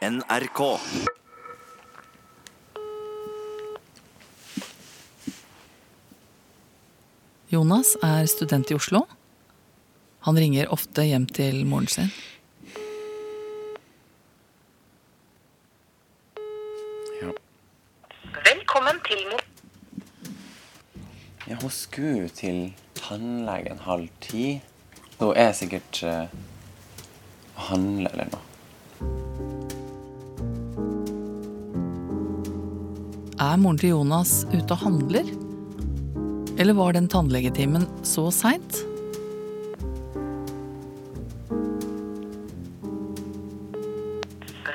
NRK. Jonas er student i Oslo. Han ringer ofte hjem til moren sin. Ja. Velkommen til mo... ja, hun skulle til tannlegen halv ti. Hun er sikkert uh, handle eller noe. Er moren til Jonas ute og handler? Eller var den tannlegetimen så seint?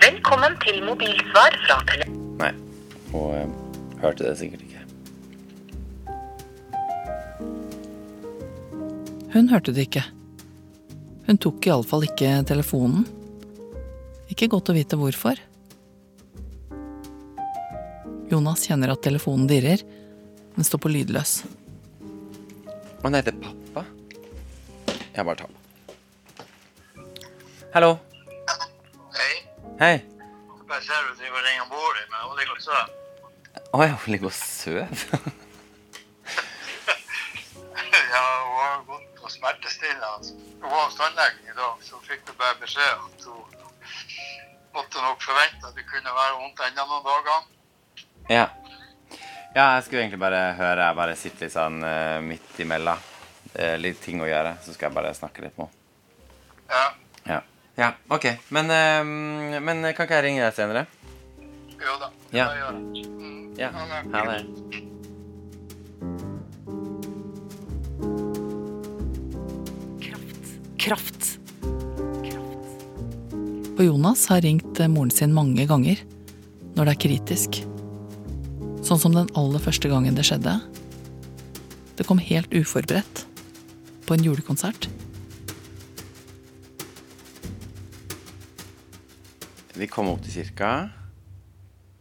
Velkommen til mobilsvar fra tele... Nei, hun eh, hørte det sikkert ikke. Hun hørte det ikke. Hun tok iallfall ikke telefonen. Ikke godt å vite hvorfor. Jonas kjenner at telefonen dirrer. Den står på lydløs. Å nei, det er pappa. Jeg bare tar den. Hallo. Hei. Hei. Jeg ser du driver og ringer mor di, men hun ligger og sover. Å ja, hun ligger og sover. Ja, hun har gått på smertestillende. Hun var hos tannlegen i dag, så fikk du bare beskjed at hun måtte nok forvente at det kunne være vondt enda noen dager. Ja. Ja, jeg skulle egentlig bare høre. Jeg bare sitter litt sånn uh, midt imellom. Det er litt ting å gjøre, så skal jeg bare snakke litt med henne. Ja, Ja. ja, OK. Men, uh, men kan ikke jeg ringe deg senere? jo da. Det Ja. jeg. Mm. Ja. Ha det. Kraft. Kraft. Og Jonas har ringt moren sin mange ganger når det er kritisk. Sånn som den aller første gangen det skjedde. Det kom helt uforberedt. På en julekonsert. Vi kom opp til kirka.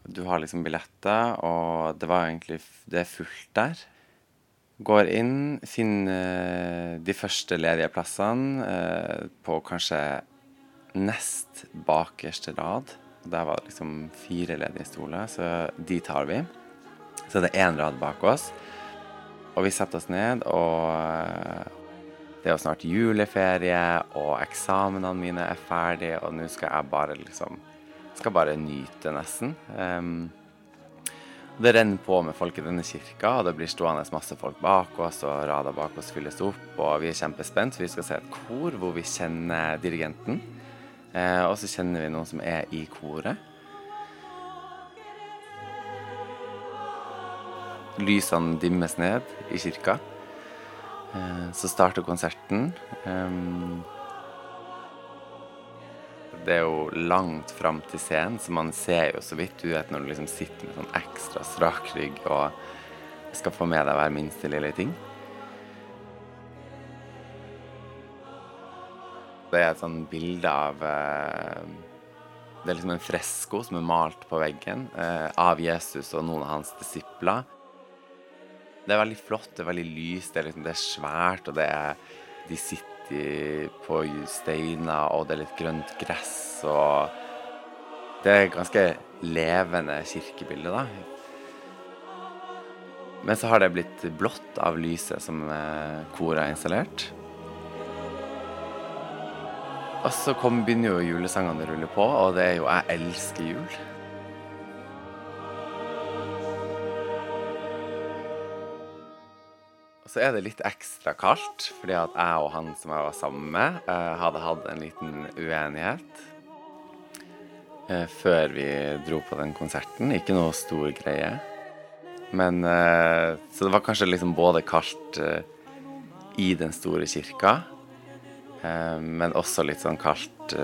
Du har liksom billetter, og det var egentlig Det er fullt der. Går inn, finner de første ledige plassene eh, på kanskje nest bakerste rad. Der var det liksom fire ledige stoler, så de tar vi. Så det er én rad bak oss. Og vi setter oss ned, og det er jo snart juleferie, og eksamenene mine er ferdige, og nå skal jeg bare liksom Skal bare nyte, nesten. Um, det renner på med folk i denne kirka, og det blir stående masse folk bak oss, og rader bak oss fylles opp, og vi er kjempespent. Vi skal se et kor hvor vi kjenner dirigenten, eh, og så kjenner vi noen som er i koret. Lysene dimmes ned i kirka. Eh, Så starter konserten. Ehm, Det er jo langt fram til scenen, så man ser jo så vidt du vet når du liksom sitter med sånn ekstra strak rygg og skal få med deg hver minste lille ting. Det er et sånn bilde av eh, Det er liksom en fresko som er malt på veggen eh, av Jesus og noen av hans disipler. Det er veldig flott, det er veldig lyst, det er, liksom, det er svært, og det er De sitter på steiner, og det er litt grønt gress, og Det er ganske levende kirkebilde, da. Men så har det blitt blått av lyset som eh, koret har installert. Og så kom, begynner jo julesangene å rulle på, og det er jo 'Jeg elsker jul'. Så er det litt ekstra kaldt, fordi at jeg og han som jeg var sammen med, eh, hadde hatt en liten uenighet eh, før vi dro på den konserten. Ikke noe stor greie. Men eh, Så det var kanskje liksom både kaldt i den store kirka, men også litt sånn kaldt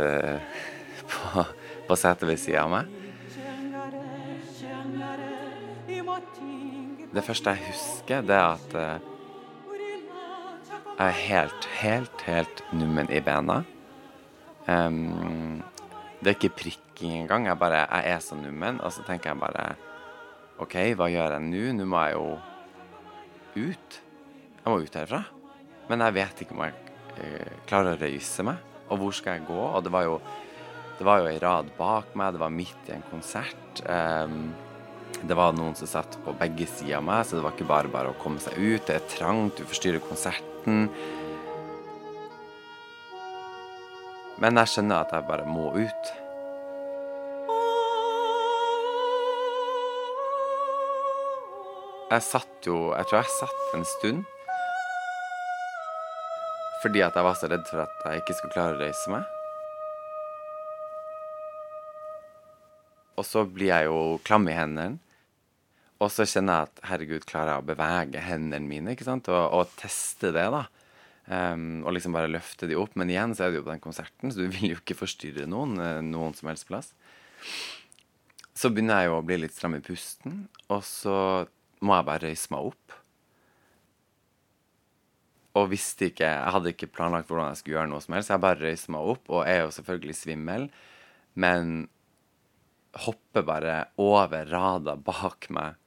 på, på setet ved sida av meg. Det første jeg husker, det er at jeg er helt, helt, helt nummen i bena. Um, det er ikke prikking engang. Jeg, bare, jeg er så nummen, og så tenker jeg bare OK, hva gjør jeg nå? Nå må jeg jo ut. Jeg må ut herfra. Men jeg vet ikke om jeg uh, klarer å reise meg. Og hvor skal jeg gå? Og det var jo Det var jo ei rad bak meg, det var midt i en konsert. Um, det var noen som satt på begge sider av meg, så det var ikke bare bare å komme seg ut. Det er trangt, du forstyrrer konserten. Men jeg skjønner at jeg bare må ut. Jeg satt jo Jeg tror jeg satt en stund. Fordi at jeg var så redd for at jeg ikke skulle klare å reise meg. Og så blir jeg jo klam i hendene. Og så kjenner jeg at herregud, klarer jeg å bevege hendene mine? ikke sant? Og, og teste det, da. Um, og liksom bare løfte de opp. Men igjen så er det jo på den konserten, så du vil jo ikke forstyrre noen eh, noen som helst plass. Så begynner jeg jo å bli litt stram i pusten, og så må jeg bare røyse meg opp. Og visste ikke Jeg hadde ikke planlagt hvordan jeg skulle gjøre noe som helst. Jeg bare røyser meg opp, og er jo selvfølgelig svimmel, men hopper bare over rada bak meg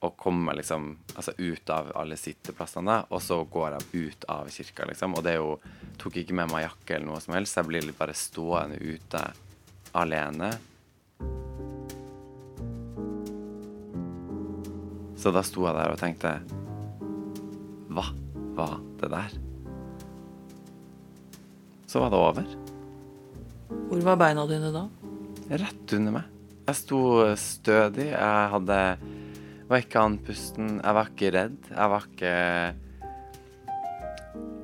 og kommer liksom altså ut av alle sitteplassene. Og så går jeg ut av kirka, liksom. Og det er jo Tok ikke med meg jakke eller noe som helst. Jeg blir bare stående ute alene. Så da sto jeg der og tenkte Hva var det der? Så var det over. Hvor var beina dine da? Rett under meg. Jeg sto stødig. Jeg hadde var ikke andpusten. Jeg var ikke redd. Jeg var ikke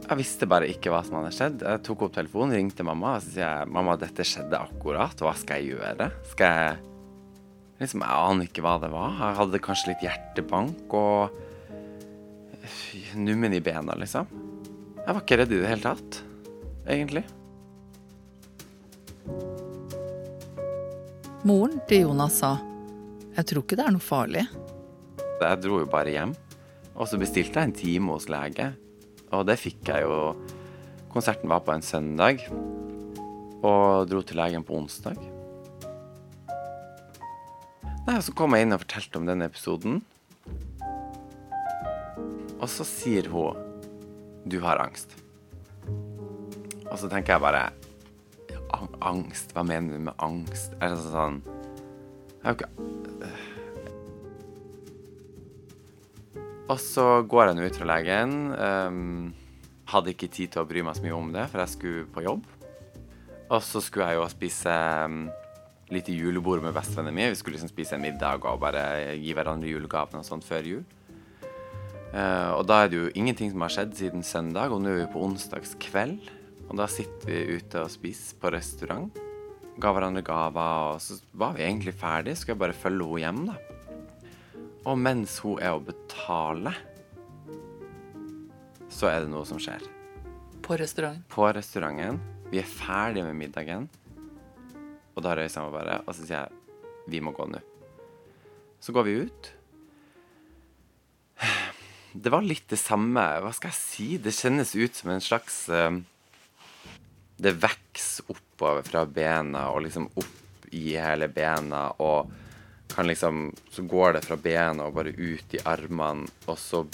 Jeg visste bare ikke hva som hadde skjedd. Jeg tok opp telefonen, ringte mamma og så sier jeg, mamma, dette skjedde akkurat. Hva skal jeg gjøre? Skal jeg Liksom, Jeg aner ikke hva det var. Jeg hadde kanskje litt hjertebank og nummen i bena, liksom. Jeg var ikke redd i det hele tatt, egentlig. Moren til Jonas sa jeg tror ikke det er noe farlig. Jeg dro jo bare hjem. Og så bestilte jeg en time hos lege. Og det fikk jeg jo. Konserten var på en søndag. Og dro til legen på onsdag. Nei, og Så kom jeg inn og fortalte om denne episoden. Og så sier hun 'du har angst'. Og så tenker jeg bare Angst? Hva mener du med angst? Er det sånn Jeg har jo ikke Og så går jeg nå ut fra legen. Um, hadde ikke tid til å bry meg så mye om det, for jeg skulle på jobb. Og så skulle jeg jo spise um, litt julebord med bestevennen min. Vi skulle liksom spise en middag og bare gi hverandre julegavene og sånt før jul. Uh, og da er det jo ingenting som har skjedd siden søndag, og nå er vi på onsdagskveld. Og da sitter vi ute og spiser på restaurant. Ga hverandre gaver, og så var vi egentlig ferdige. Skulle jeg bare følge henne hjem, da. Og mens hun er å betale, så er det noe som skjer. På restauranten? På restauranten. Vi er ferdige med middagen. Og da røyser jeg meg bare, og så sier jeg vi må gå nå. Så går vi ut. Det var litt det samme Hva skal jeg si? Det kjennes ut som en slags um, Det vokser oppover fra bena og liksom opp i hele bena og kan liksom Så går det fra bena og bare ut i armene, og så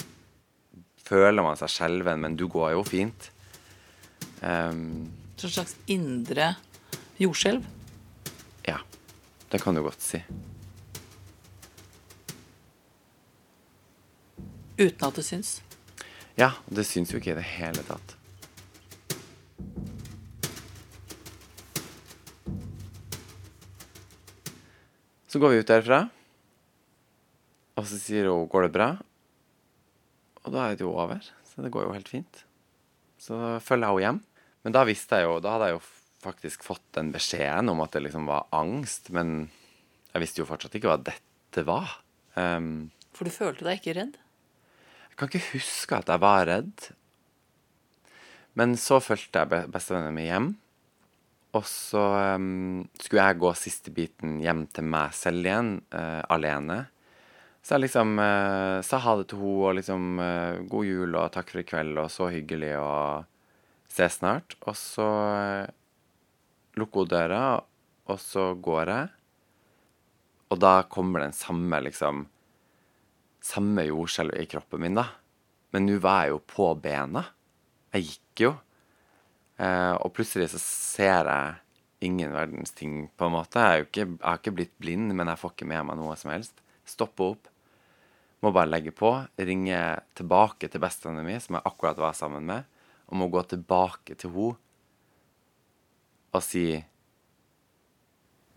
føler man seg skjelven, men du går jo fint. Um, Så en slags indre jordskjelv. ja, det kan du godt si. Uten at det syns. Ja, det syns jo ikke i det hele tatt. Så går vi ut derfra, og så sier hun 'går det bra?' Og da er det jo over. Så det går jo helt fint. Så følger jeg henne hjem. Men da visste jeg jo Da hadde jeg jo faktisk fått den beskjeden om at det liksom var angst, men jeg visste jo fortsatt ikke hva dette var. Um, For du følte deg ikke redd? jeg kan ikke huske at jeg var redd. Men så fulgte jeg be- bestevennen min hjem. Og så um, skulle jeg gå siste biten hjem til meg selv igjen, uh, alene. Så jeg liksom uh, sa ha det til henne og liksom uh, god jul og takk for i kveld og så hyggelig og se snart. Og så lukker hun døra, og så går jeg. Og da kommer den samme liksom samme jordskjelvet i kroppen min, da. Men nå var jeg jo på bena. Jeg gikk jo. Eh, og plutselig så ser jeg ingen verdens ting, på en måte. Jeg, ikke, jeg har ikke blitt blind, men jeg får ikke med meg noe som helst. Stoppe opp. Må bare legge på. Ringe tilbake til bestevenninna mi, som jeg akkurat var sammen med, og må gå tilbake til henne og si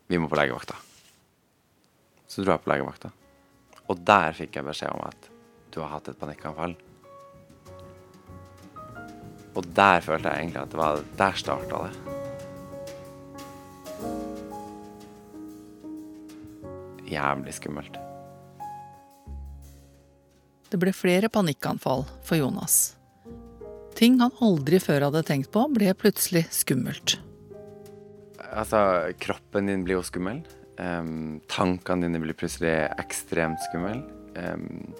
Vi må på legevakta. Så dro jeg på legevakta. Og der fikk jeg beskjed om at du har hatt et panikkanfall. Og der følte jeg egentlig at det var Der starta det. Jævlig skummelt. Det ble flere panikkanfall for Jonas. Ting han aldri før hadde tenkt på, ble plutselig skummelt. Altså, kroppen din blir jo skummel. Um, tankene dine blir plutselig ekstremt skummel. Em,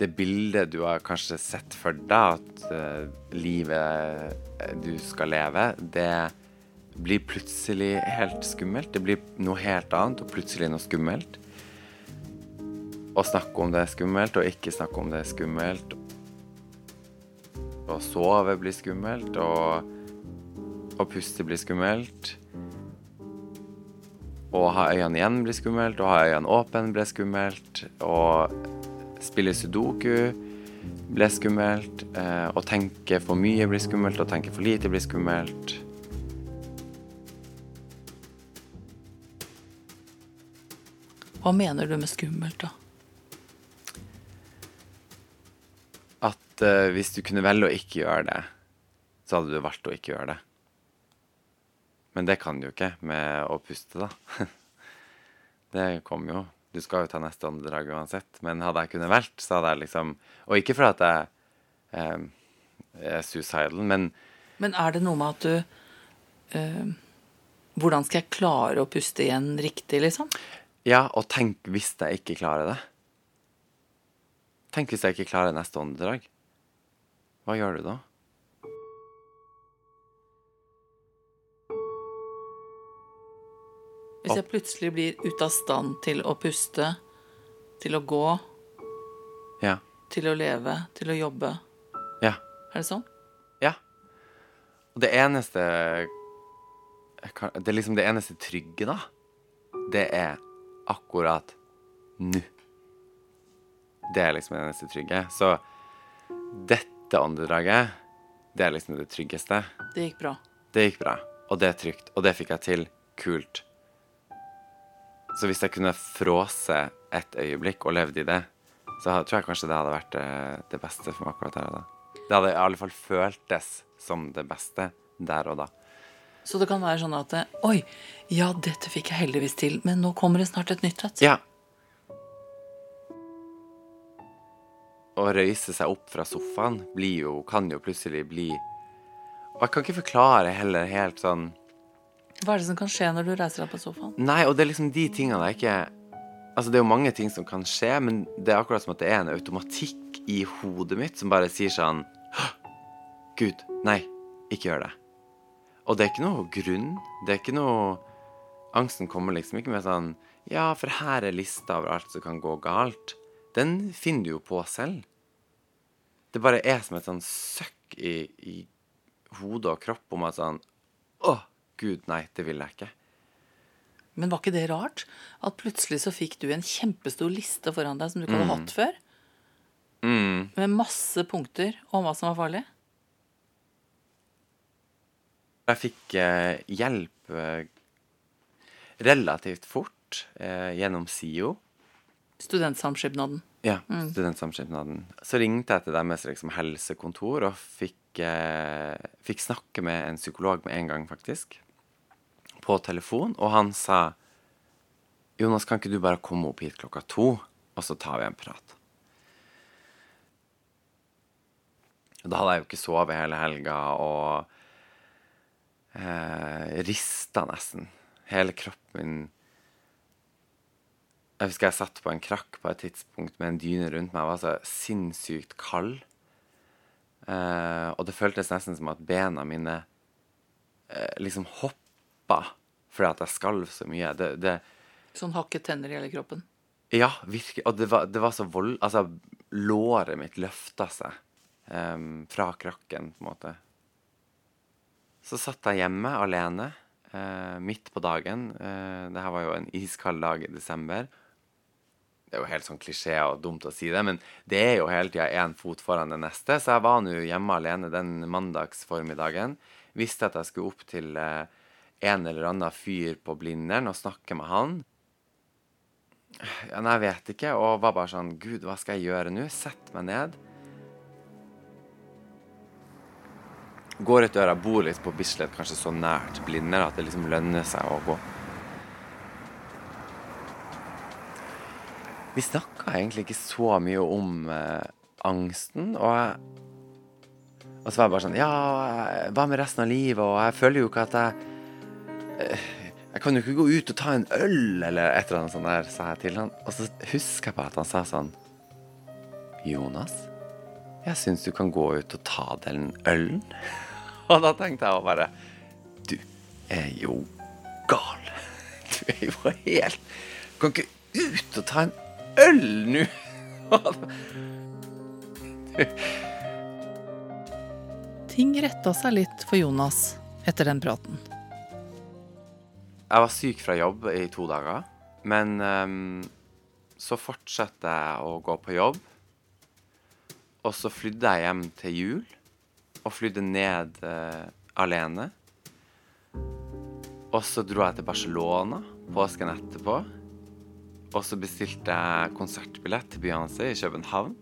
det bildet du har kanskje sett for deg, at eh, livet eh, du skal leve, det blir plutselig helt skummelt. Det blir noe helt annet, og plutselig noe skummelt. Å snakke om det er skummelt, og ikke snakke om det er skummelt. Å sove blir skummelt, og å puste blir skummelt. Å ha øynene igjen blir skummelt, å ha øynene åpne blir skummelt. Å spille sudoku ble skummelt. Eh, å tenke for mye blir skummelt, å tenke for lite blir skummelt. Hva mener du med skummelt, da? At eh, hvis du kunne velge å ikke gjøre det, så hadde du valgt å ikke gjøre det. Men det kan du jo ikke med å puste, da. det kom jo. Du skal jo ta neste åndedrag uansett. Men hadde jeg kunnet valgt, så hadde jeg liksom Og ikke for at jeg eh, er suicidal, men Men er det noe med at du eh, Hvordan skal jeg klare å puste igjen riktig, liksom? Ja, og tenk hvis jeg ikke klarer det. Tenk hvis jeg ikke klarer neste åndedrag. Hva gjør du da? Hvis jeg plutselig blir ute av stand til å puste, til å gå, Ja. til å leve, til å jobbe. Ja. Er det sånn? Ja. Og det eneste kan, Det er liksom det eneste trygge, da. Det er akkurat nå. Det er liksom det eneste trygge. Så dette åndedraget, det er liksom det tryggeste. Det gikk bra. Det gikk bra, og det er trygt, og det fikk jeg til. Kult. Så hvis jeg kunne fråse et øyeblikk og levd i det, så tror jeg kanskje det hadde vært det, det beste for meg akkurat der og da. Det hadde i alle fall føltes som det beste der og da. Så det kan være sånn at Oi, ja, dette fikk jeg heldigvis til, men nå kommer det snart et nytt et. Ja. Å røyse seg opp fra sofaen blir jo, kan jo plutselig bli Og jeg kan ikke forklare heller helt sånn Hva er det som kan skje når du reiser deg på sofaen? Nei, og det er liksom de tingene jeg ikke Altså, det er jo mange ting som kan skje, men det er akkurat som at det er en automatikk i hodet mitt som bare sier sånn Gud, nei, ikke gjør det. Og det er ikke noe grunn. Det er ikke noe Angsten kommer liksom ikke med sånn Ja, for her er lista over alt som kan gå galt. Den finner du jo på selv. Det bare er som et sånn søkk i, i hodet og kropp om at sånn Å, gud, nei, det vil jeg ikke. Men var ikke det rart? At plutselig så fikk du en kjempestor liste foran deg som du ikke hadde Mm. hatt før? Med masse punkter om hva som var farlig? Jeg fikk eh, hjelp eh, relativt fort eh, gjennom SIO. Studentsamskipnaden. Ja, studentsamskipnaden. Så ringte jeg til deres liksom, helsekontor og fikk, eh, fikk snakke med en psykolog med en gang, faktisk. På telefon. Og han sa Jonas, kan ikke du bare komme opp hit klokka to, og så tar vi en prat? Da hadde jeg jo ikke sovet hele helga og eh, rista nesten. Hele kroppen min Jeg husker jeg satt på en krakk på et tidspunkt med en dyne rundt meg. Jeg var så sinnssykt kald. Eh, og det føltes nesten som at bena mine eh, liksom hoppa fordi at jeg skalv så mye. Det, det, Sånn hakket tenner i hele kroppen. ja, virkelig. Og det var, det var så vold... Altså, låret mitt løfta seg um, fra krakken, på en måte. Så satt jeg hjemme alene uh, midt på dagen. Uh, det her var jo en iskald dag i desember. Det er jo helt sånn klisjé og dumt å si det, men det er jo hele tida én fot foran det neste. Så jeg var nå hjemme alene den mandagsformiddagen. Visste at jeg skulle opp til eh, en eller annen fyr på Blindern og snakke med han. Ja, nei, jeg vet ikke. Og var bare sånn Gud, hva skal jeg gjøre nå? Sett meg ned. Går ut døra, bor litt på Bislett, kanskje så nært Blindern at det liksom lønner seg å gå. Vi snakka egentlig ikke så mye om eh, angsten, og jeg Og så var jeg bare sånn Ja, hva med resten av livet? Og jeg føler jo ikke at jeg Jeg kan jo ikke gå ut og ta en øl, eller et eller annet sånt der, sa jeg til han. Og så husker jeg på at han sa sånn Jonas, jeg syns du kan gå ut og ta den ølen. Og da tenkte jeg bare Du er jo gal. Du er jo helt Du kan ikke ut og ta en øl nå! Ting retta seg litt for Jonas etter den praten. Jeg var syk fra jobb i to dager, men um, så fortsatte jeg å gå på jobb. Og så flydde jeg hjem til jul, og flydde ned uh, alene. Og så dro jeg til Barcelona påsken etterpå. Og så bestilte jeg konsertbillett til Beyoncé i København.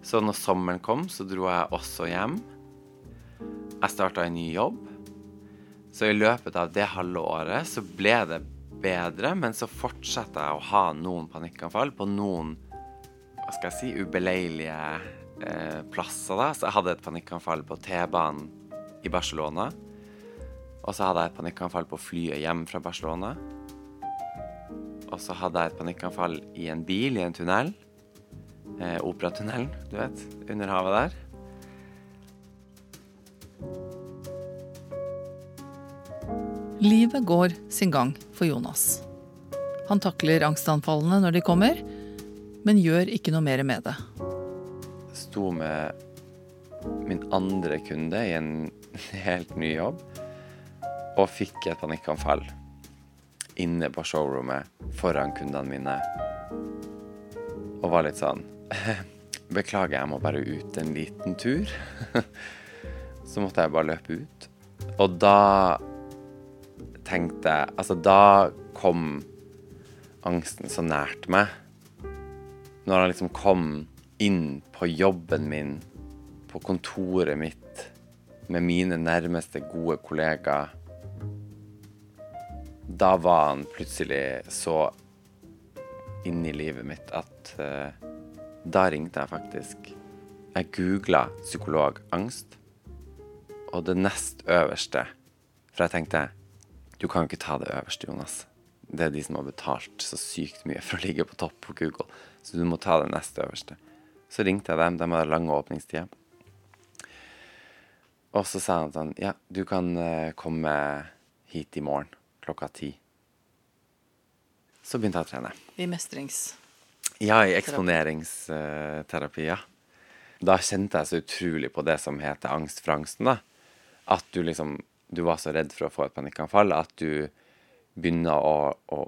Så når sommeren kom, så dro jeg også hjem. Jeg starta en ny jobb. Så i løpet av det halve året så ble det bedre, men så fortsatte jeg å ha noen panikkanfall på noen hva skal jeg si, ubeleilige eh, plasser. da. Så jeg hadde et panikkanfall på T-banen i Barcelona. Og så hadde jeg et panikkanfall på flyet hjem fra Barcelona. Og så hadde jeg et panikkanfall i en bil i en tunnel. Eh, Operatunnelen, du vet. Under havet der. Livet går sin gang for Jonas. Han takler angstanfallene når de kommer, men gjør ikke noe mer med det. Jeg Sto med min andre kunde i en helt ny jobb og fikk et panikkanfall inne på showroomet foran kundene mine. Og var litt sånn Beklager, jeg må bare ut en liten tur. Så måtte jeg bare løpe ut. Og da tenkte Altså, da kom angsten så nært meg. Når han liksom kom inn på jobben min, på kontoret mitt, med mine nærmeste, gode kollegaer Da var han plutselig så inni livet mitt at uh, da ringte jeg faktisk. Jeg googla psykologangst, og det nest øverste For jeg tenkte du kan jo ikke ta det øverste, Jonas. Det er de som har betalt så sykt mye for å ligge på topp på Google. Så du må ta det neste øverste. Så ringte jeg dem. De hadde lange åpningstider. Og så sa han sånn Ja, du kan eh, komme hit i morgen klokka ti. Så begynte jeg å trene. I mestrings... Ja, i eksponeringsterapi, ja. Da kjente jeg så utrolig på det som heter angst for angsten, da. At du liksom Du var så redd for å få et panikkanfall at du begynner å, å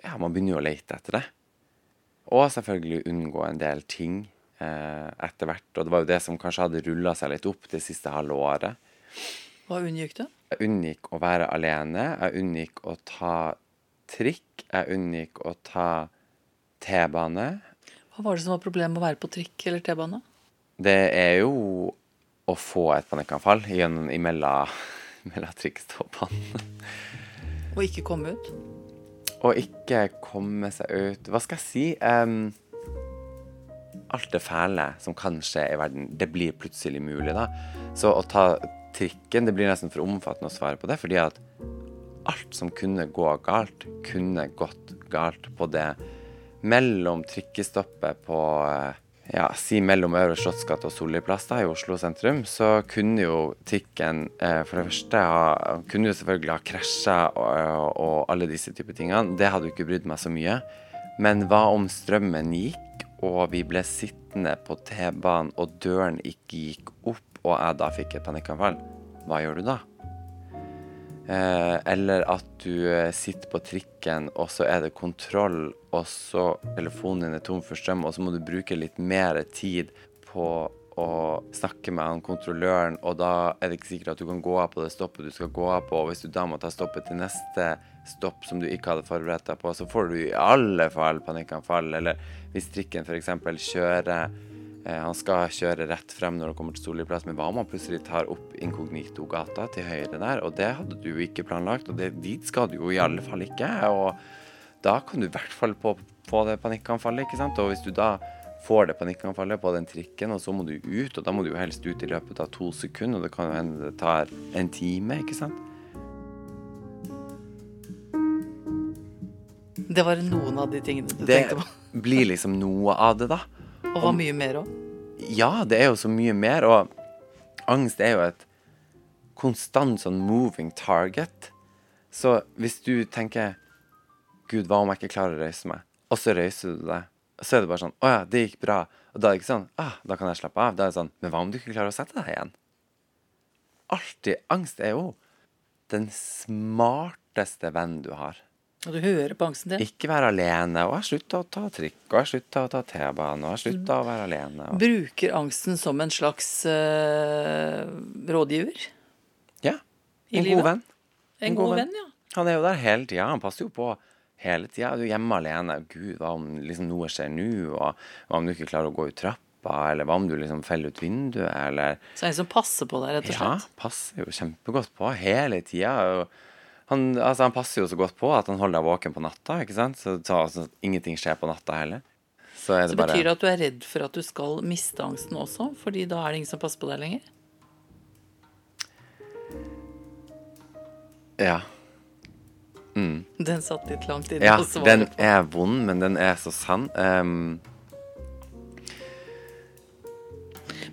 Ja, man begynner jo å lete etter det. Og selvfølgelig unngå en del ting eh, etter hvert. Og det var jo det som kanskje hadde rulla seg litt opp det siste halve året. Hva unngikk du? Jeg unngikk å være alene. Jeg unngikk å ta trikk. Jeg unngikk å ta T-bane. Hva var det som var problemet med å være på trikk eller T-bane? Det er jo å få et panikkanfall gjennom imellom, imellom trikkstoppene. Og ikke komme ut? Og ikke komme seg ut Hva skal jeg si? Um, alt det fæle som kan skje i verden, det blir plutselig mulig, da. Så å ta trikken, det blir nesten for omfattende å svare på det, fordi at alt som kunne gå galt, kunne gått galt på det mellom trikkestoppet på eh, ja, si mellom Øvre Slottsgate og Solli plass da, i Oslo sentrum, så kunne jo trikken eh, for det første ha, kunne jo selvfølgelig ha krasja og, og alle disse typer tingene. Det hadde jo ikke brydd meg så mye. Men hva om strømmen gikk, og vi ble sittende på T-banen, og døren ikke gikk opp, og jeg da fikk et panikkanfall? Hva gjør du da? Eh, eller at du eh, sitter på trikken, og så er det kontroll, og så telefonen din er tom for strøm, og så må du bruke litt mer tid på å snakke med han kontrolløren, og da er det ikke sikkert at du kan gå av på det stoppet du skal gå av på. Og hvis du da må ta stoppet til neste stopp som du ikke hadde forberedt deg på, så får du i alle fall panikkanfall. Eller hvis trikken f.eks. kjører Han skal kjøre rett frem når han kommer til Solli plass, men hva om han plutselig tar opp Inkognito-gata til høyre der? Og det hadde du ikke planlagt, og det, dit skal du jo i alle fall ikke. Og da kan du i hvert fall få, få det panikkanfallet, ikke sant. Og hvis du da får det panikkanfallet på den trikken, og så må du ut, og da må du jo helst ut i løpet av to sekunder, og det kan jo hende det tar en time, ikke sant. Det var noen av de tingene du Det tenkte på. det blir liksom noe av det, da. Og var mye mer òg. Ja, det er jo så mye mer, og angst er jo et konstant sånn moving target. Så hvis du tenker Gud, hva om jeg ikke klarer å røyse meg? Og så røyser du deg. Og Så er det bare sånn Å ja, det gikk bra. Og da er det ikke sånn ah, Da kan jeg slappe av. Da er det sånn Men hva om du ikke klarer å sette deg igjen? Alltid. Angst er jo den smarteste vennen du har. Og du hører på angsten din. Ikke være alene. Og jeg slutta å ta trikk, og jeg slutta å ta T-bane, og jeg slutta å være alene. Og... Bruker angsten som en slags uh, rådgiver Ja. En god venn. En god venn, ja. Han er jo der hele tida. Han passer jo på hele tida. Du er hjemme alene. Gud, hva om liksom noe skjer nå? Og hva om du ikke klarer å gå ut trappa? Eller hva om du liksom feller ut vinduet? Eller Så en som passer på deg, rett og slett? Ja, passer jo kjempegodt på hele tida. Han, altså, han passer jo så godt på at han holder deg våken på natta, ikke sant? Så, så, så ingenting skjer på natta heller. Så det Så bare betyr det at du er redd for at du skal miste angsten også? Fordi da er det ingen som passer på deg lenger? Ja. Den satt litt langt inne Ja, å svare den på. er vond, men den er så sann. Um...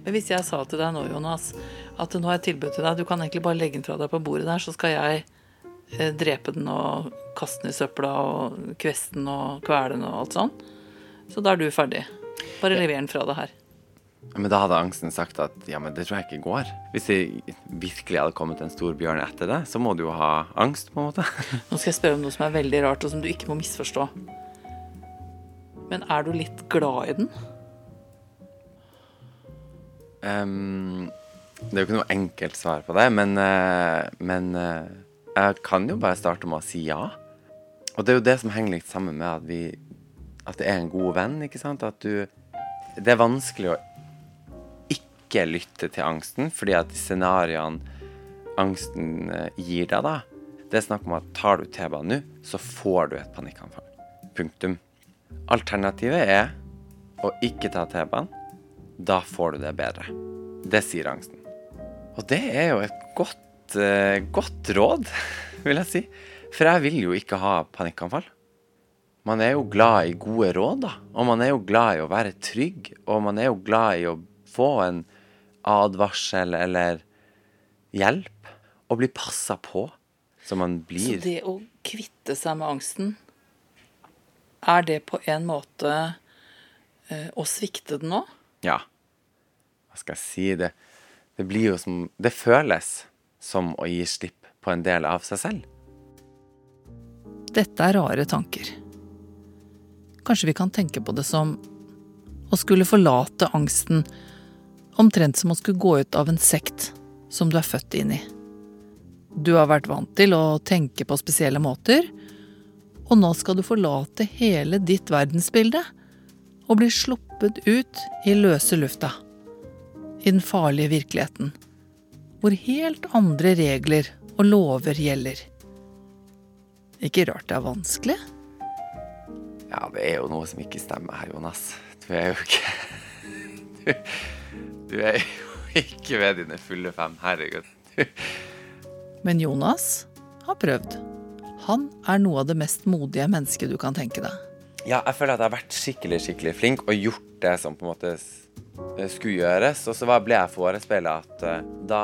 Men hvis jeg sa til deg nå, Jonas, at nå har jeg tilbud til deg, du kan egentlig bare legge den fra deg på bordet der, så skal jeg drepe den og kaste den i søpla og kveste den og kvele den og alt sånn. Så da er du ferdig. Bare lever den fra deg her. men da hadde angsten sagt at ja, men det tror jeg ikke går. Hvis det virkelig hadde kommet en stor bjørn etter det, så må du jo ha angst, på en måte. Nå skal jeg spørre om noe som er veldig rart, og som du ikke må misforstå. Men er du litt glad i den? Um, det er jo ikke noe enkelt svar på det, men, eh, men eh, jeg kan jo bare starte med å si ja. Og det er jo det som henger litt sammen med at vi At det er en god venn, ikke sant? At du Det er vanskelig å ikke lytte til angsten, fordi at de scenarioene angsten eh, gir deg, da Det er snakk om at tar du T-banen nå, så får du et panikkanfall. Punktum. Alternativet er å ikke ta T-banen. Da får du det bedre. Det sier angsten. Og det er jo et godt, eh, godt råd, vil jeg si. For jeg vil jo ikke ha panikkanfall. Man er jo glad i gode råd, da. Og man er jo glad i å være trygg. Og man er jo glad i å få en advarsel eller hjelp. Og bli passa på. Så man blir Så det å kvitte seg med angsten, er det på en måte eh, å svikte den nå? Ja. Hva skal jeg si? Det, det blir jo som Det føles som å gi slipp på en del av seg selv. Dette er rare tanker. Kanskje vi kan tenke på det som å skulle forlate angsten, omtrent som å skulle gå ut av en sekt som du er født inn i. Du har vært vant til å tenke på spesielle måter, og nå skal du forlate hele ditt verdensbilde og bli sluppet ut i løse lufta, i den farlige virkeligheten, hvor helt andre regler og lover gjelder. Ikke rart det er vanskelig. Ja, det er jo noe som ikke stemmer her, Jonas. Du er jo ikke Du, du er jo ikke ved dine fulle fem. Herregud. Men Jonas har prøvd. Han er noe av det mest modige mennesket du kan tenke deg. Ja, jeg føler at jeg har vært skikkelig, skikkelig flink og gjort det som på en måte skulle gjøres. Og så ble jeg forespeila at eh, da,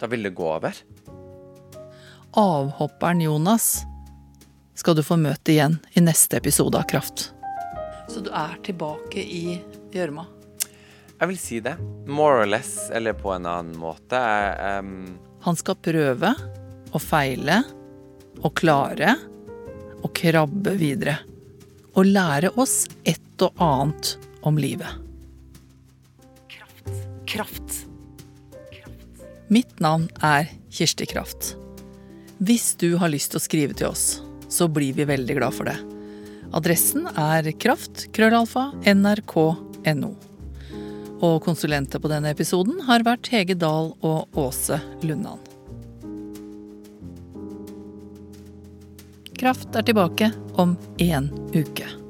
da vil det gå over. Avhopperen Jonas skal du få møte igjen i neste episode av Kraft. Så du er tilbake i gjørma? Jeg vil si det. More or less, eller på en annen måte. Jeg, em, Han skal prøve, og feile og klare og krabbe videre. Og lære oss et og annet om livet. Kraft. Mitt navn er Kirsti Kraft. Hvis du har lyst til å skrive til oss, så blir vi veldig glad for det. Adressen er kraft-nrk.no Og konsulenter på denne episoden har vært Hege Dahl og Åse Lundan. Kraft er tilbake om én uke.